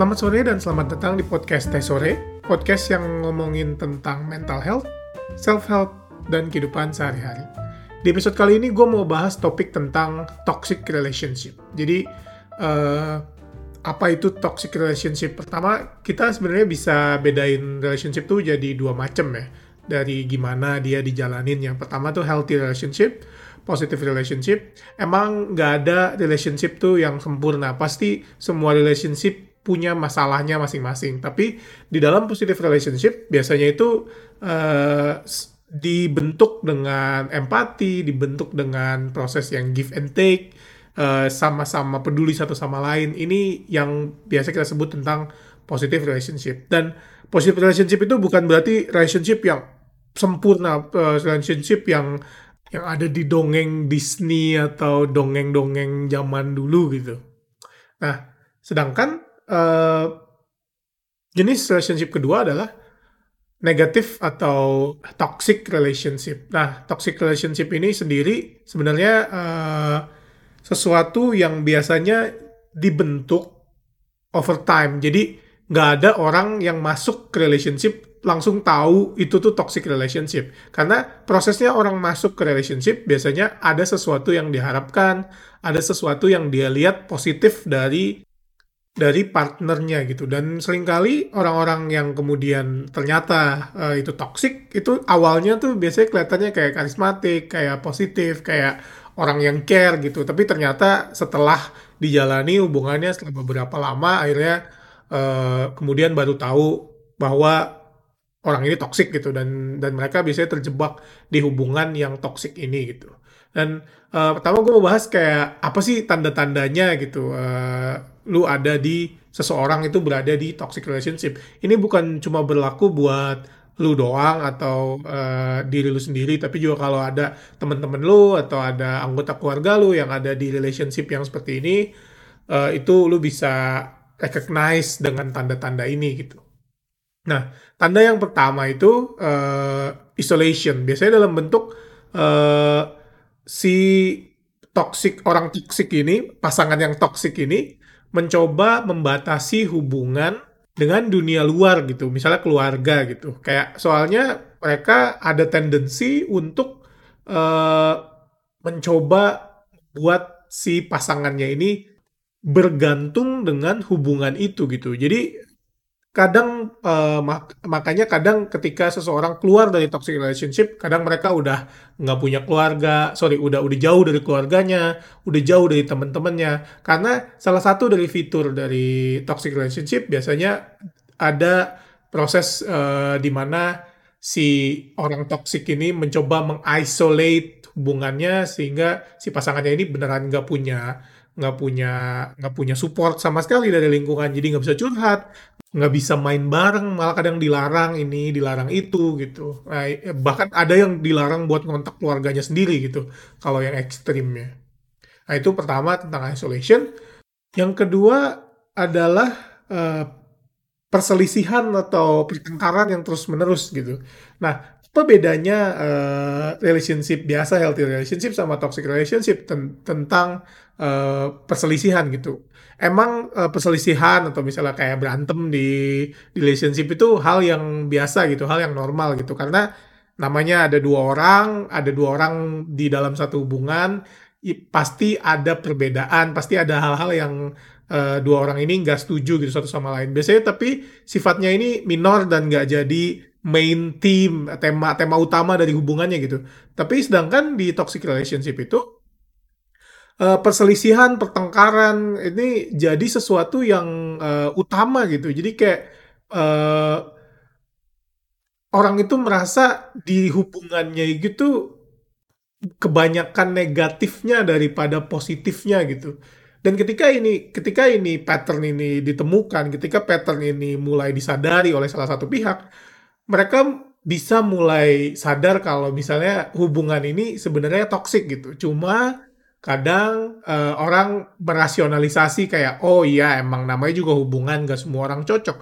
Selamat sore dan selamat datang di podcast Teh Sore, podcast yang ngomongin tentang mental health, self-help, dan kehidupan sehari-hari. Di episode kali ini gue mau bahas topik tentang toxic relationship. Jadi, uh, apa itu toxic relationship? Pertama, kita sebenarnya bisa bedain relationship tuh jadi dua macam ya. Dari gimana dia dijalanin. Yang pertama tuh healthy relationship, positive relationship. Emang nggak ada relationship tuh yang sempurna. Pasti semua relationship punya masalahnya masing-masing. Tapi di dalam positive relationship biasanya itu uh, dibentuk dengan empati, dibentuk dengan proses yang give and take, eh, sama-sama peduli satu sama lain. Ini yang biasa kita sebut tentang positive relationship. Dan positive relationship itu bukan berarti relationship yang sempurna, uh, relationship yang yang ada di dongeng Disney atau dongeng-dongeng zaman dulu gitu. Nah, sedangkan uh, jenis relationship kedua adalah negatif atau toxic relationship. Nah, toxic relationship ini sendiri sebenarnya uh, sesuatu yang biasanya dibentuk over time. Jadi nggak ada orang yang masuk ke relationship langsung tahu itu tuh toxic relationship. Karena prosesnya orang masuk ke relationship biasanya ada sesuatu yang diharapkan, ada sesuatu yang dia lihat positif dari dari partnernya gitu. Dan sering kali orang-orang yang kemudian ternyata uh, itu toxic itu awalnya tuh biasanya kelihatannya kayak karismatik kayak positif kayak orang yang care gitu. Tapi ternyata setelah dijalani hubungannya setelah beberapa lama akhirnya uh, kemudian baru tahu bahwa orang ini toxic gitu. Dan dan mereka biasanya terjebak di hubungan yang toxic ini gitu dan uh, pertama gue mau bahas kayak apa sih tanda-tandanya gitu uh, lu ada di seseorang itu berada di toxic relationship. Ini bukan cuma berlaku buat lu doang atau uh, diri lu sendiri, tapi juga kalau ada teman-teman lu atau ada anggota keluarga lu yang ada di relationship yang seperti ini, uh, itu lu bisa recognize dengan tanda-tanda ini gitu. Nah, tanda yang pertama itu uh, isolation. Biasanya dalam bentuk uh, si toxic orang toxic ini, pasangan yang toxic ini mencoba membatasi hubungan dengan dunia luar gitu, misalnya keluarga gitu. Kayak soalnya mereka ada tendensi untuk uh, mencoba buat si pasangannya ini bergantung dengan hubungan itu gitu. Jadi kadang uh, mak makanya kadang ketika seseorang keluar dari toxic relationship kadang mereka udah nggak punya keluarga sorry udah udah jauh dari keluarganya udah jauh dari teman-temannya karena salah satu dari fitur dari toxic relationship biasanya ada proses uh, di mana si orang toxic ini mencoba mengisolate hubungannya sehingga si pasangannya ini beneran nggak punya nggak punya nggak punya support sama sekali dari lingkungan. Jadi nggak bisa curhat nggak bisa main bareng malah kadang dilarang ini dilarang itu gitu. Nah, bahkan ada yang dilarang buat ngontak keluarganya sendiri gitu kalau yang ekstrimnya. Nah itu pertama tentang isolation. Yang kedua adalah uh, perselisihan atau pertengkaran yang terus menerus gitu. Nah apa bedanya uh, relationship biasa healthy relationship sama toxic relationship ten tentang uh, perselisihan gitu emang uh, perselisihan atau misalnya kayak berantem di, di relationship itu hal yang biasa gitu hal yang normal gitu. Karena namanya ada dua orang ada dua orang di dalam satu hubungan pasti ada perbedaan pasti ada hal-hal yang uh, dua orang ini nggak setuju gitu satu sama lain. Biasanya tapi sifatnya ini minor dan nggak jadi main theme tema tema utama dari hubungannya gitu. Tapi sedangkan di toxic relationship itu uh, perselisihan pertengkaran ini jadi sesuatu yang uh, utama gitu jadi kayak uh, orang itu merasa di hubungannya gitu kebanyakan negatifnya daripada positifnya gitu dan ketika ini ketika ini pattern ini ditemukan ketika pattern ini mulai disadari oleh salah satu pihak mereka bisa mulai sadar kalau misalnya hubungan ini sebenarnya toksik gitu. Cuma kadang uh, orang berasionalisasi kayak oh iya emang namanya juga hubungan gak semua orang cocok.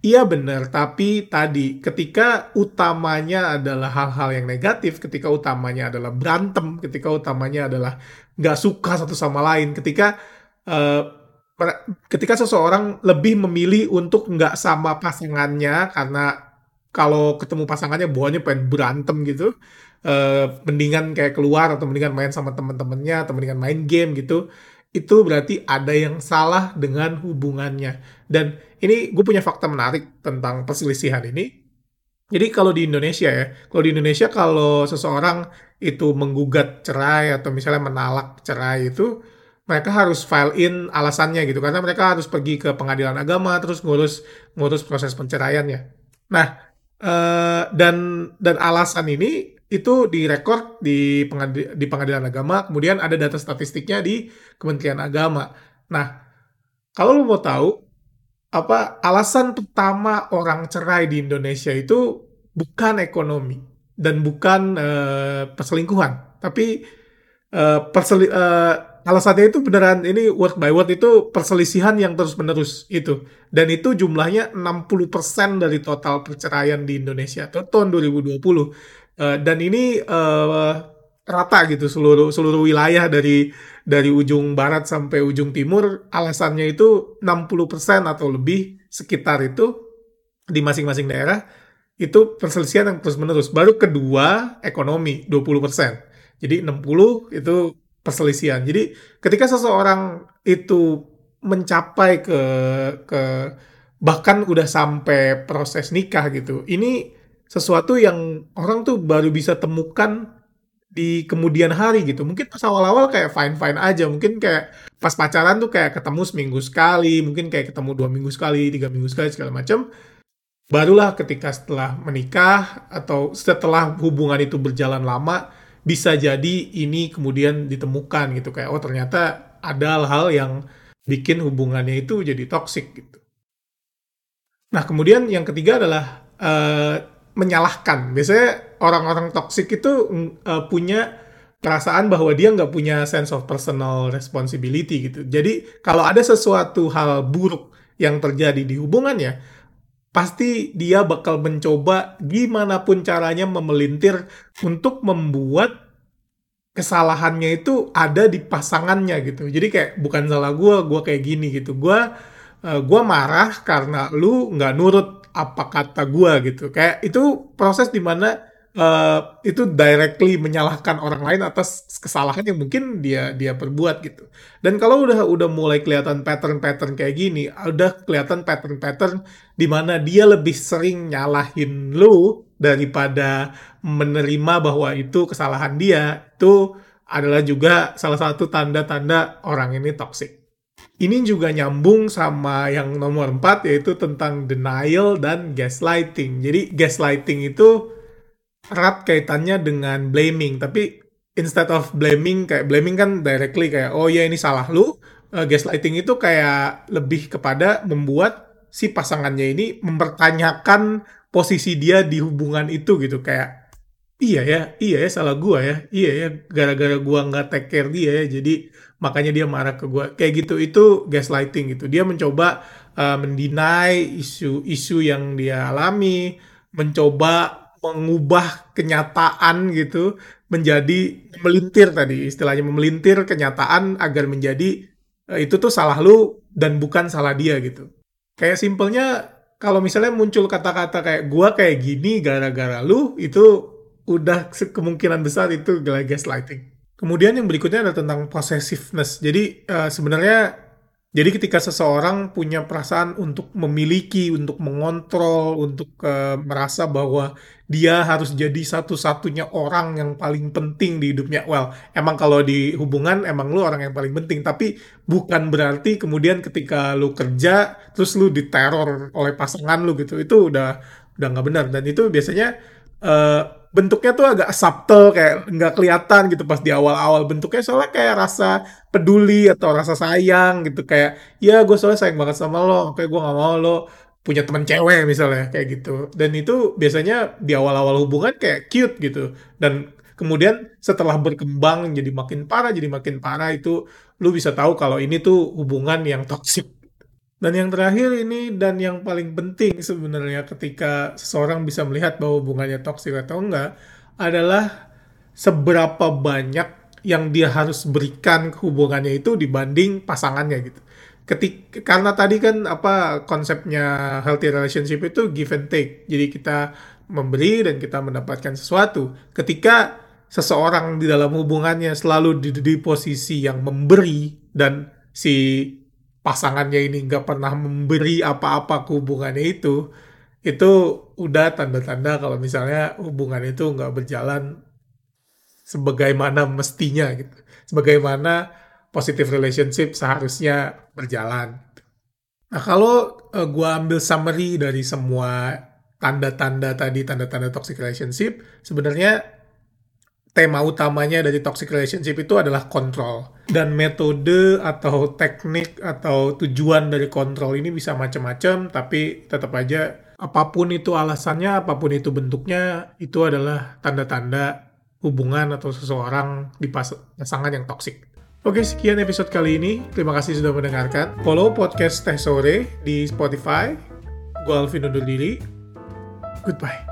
Iya benar, tapi tadi ketika utamanya adalah hal-hal yang negatif, ketika utamanya adalah berantem, ketika utamanya adalah gak suka satu sama lain, ketika uh, ketika seseorang lebih memilih untuk nggak sama pasangannya karena kalau ketemu pasangannya bawaannya pengen berantem gitu uh, mendingan kayak keluar atau mendingan main sama teman-temannya atau mendingan main game gitu itu berarti ada yang salah dengan hubungannya. Dan ini gue punya fakta menarik tentang perselisihan ini. Jadi kalau di Indonesia ya kalau di Indonesia kalau seseorang itu menggugat cerai atau misalnya menalak cerai itu mereka harus file in alasannya gitu. Karena mereka harus pergi ke pengadilan agama terus ngurus ngurus proses penceraiannya. Nah, uh, dan dan alasan ini itu direkord di pengadilan, di pengadilan agama, kemudian ada data statistiknya di Kementerian Agama. Nah, kalau lo mau tahu apa alasan pertama orang cerai di Indonesia itu bukan ekonomi dan bukan uh, perselingkuhan, tapi uh, perseli uh, alasannya itu beneran ini word by word itu perselisihan yang terus menerus itu dan itu jumlahnya 60% dari total perceraian di Indonesia tahun 2020 eh, dan ini uh, rata gitu seluruh seluruh wilayah dari dari ujung barat sampai ujung timur alasannya itu 60% atau lebih sekitar itu di masing-masing daerah itu perselisihan yang terus menerus baru kedua ekonomi 20% jadi 60 itu perselisihan. Jadi ketika seseorang itu mencapai ke ke bahkan udah sampai proses nikah gitu. Ini sesuatu yang orang tuh baru bisa temukan di kemudian hari gitu. Mungkin pas awal-awal kayak fine-fine aja. Mungkin kayak pas pacaran tuh kayak ketemu seminggu sekali. Mungkin kayak ketemu dua minggu sekali, tiga minggu sekali, segala macam. Barulah ketika setelah menikah atau setelah hubungan itu berjalan lama, bisa jadi ini kemudian ditemukan gitu kayak oh ternyata ada hal-hal yang bikin hubungannya itu jadi toksik gitu. Nah kemudian yang ketiga adalah uh, menyalahkan. Biasanya orang-orang toksik itu uh, punya perasaan bahwa dia nggak punya sense of personal responsibility gitu. Jadi kalau ada sesuatu hal buruk yang terjadi di hubungannya, pasti dia bakal mencoba gimana pun caranya memelintir untuk membuat kesalahannya itu ada di pasangannya gitu. Jadi kayak bukan salah gue, gue kayak gini gitu. Gue uh, gue marah karena lu nggak nurut apa kata gue gitu. Kayak itu proses di mana uh, itu directly menyalahkan orang lain atas kesalahan yang mungkin dia dia perbuat gitu. Dan kalau udah udah mulai kelihatan pattern-pattern kayak gini, udah kelihatan pattern-pattern di mana dia lebih sering nyalahin lu daripada menerima bahwa itu kesalahan dia, itu adalah juga salah satu tanda-tanda orang ini toxic. Ini juga nyambung sama yang nomor 4 yaitu tentang denial dan gaslighting. Jadi gaslighting itu erat kaitannya dengan blaming tapi instead of blaming kayak blaming kan directly kayak oh ya ini salah lu uh, gaslighting itu kayak lebih kepada membuat si pasangannya ini mempertanyakan posisi dia di hubungan itu gitu kayak iya ya iya ya salah gua ya. Iya ya gara-gara gua nggak take care dia ya jadi makanya dia marah ke gua. Kayak gitu itu gaslighting gitu. Dia mencoba uh, mendinai isu-isu yang dia alami mencoba mengubah kenyataan gitu menjadi melintir tadi istilahnya memelintir kenyataan agar menjadi uh, itu tuh salah lu dan bukan salah dia gitu. Kayak simpelnya kalau misalnya muncul kata-kata kayak gua kayak gini gara-gara lu itu udah kemungkinan besar itu gaslighting. Kemudian yang berikutnya adalah tentang possessiveness. Jadi uh, sebenarnya jadi ketika seseorang punya perasaan untuk memiliki, untuk mengontrol, untuk uh, merasa bahwa dia harus jadi satu-satunya orang yang paling penting di hidupnya. Well, emang kalau di hubungan emang lu orang yang paling penting, tapi bukan berarti kemudian ketika lu kerja terus lu diteror oleh pasangan lu gitu. Itu udah udah nggak benar dan itu biasanya uh, bentuknya tuh agak subtle kayak nggak kelihatan gitu pas di awal-awal. Bentuknya soalnya kayak rasa peduli atau rasa sayang gitu. Kayak ya gue soalnya sayang banget sama lo kayak gue nggak mau lo punya teman cewek misalnya kayak gitu. Dan itu biasanya di awal-awal hubungan kayak cute gitu. Dan kemudian setelah berkembang jadi makin parah jadi makin parah itu lu bisa tahu kalau ini tuh hubungan yang toksik dan yang terakhir ini dan yang paling penting sebenarnya ketika seseorang bisa melihat bahwa hubungannya toksik atau enggak adalah seberapa banyak yang dia harus berikan ke hubungannya itu dibanding pasangannya gitu. ketik karena tadi kan apa konsepnya healthy relationship itu give and take. Jadi kita memberi dan kita mendapatkan sesuatu. Ketika seseorang di dalam hubungannya selalu di, di posisi yang memberi dan si pasangannya ini nggak pernah memberi apa-apa ke hubungannya itu, itu udah tanda-tanda kalau misalnya hubungan itu nggak berjalan sebagaimana mestinya gitu. Sebagaimana positive relationship seharusnya berjalan. Nah, kalau uh, gua ambil summary dari semua tanda-tanda tadi, tanda-tanda toxic relationship, sebenarnya tema utamanya dari toxic relationship itu adalah kontrol. Dan metode atau teknik atau tujuan dari kontrol ini bisa macam-macam, tapi tetap aja apa pun itu alasannya, apa pun itu bentuknya, itu adalah tanda-tanda hubungan atau seseorang di pasangan yang toksik. Oke, sekian episode kali ini. Terima kasih sudah mendengarkan. Follow podcast Teh Sore di Spotify. Gue Alvin undur diri. Goodbye.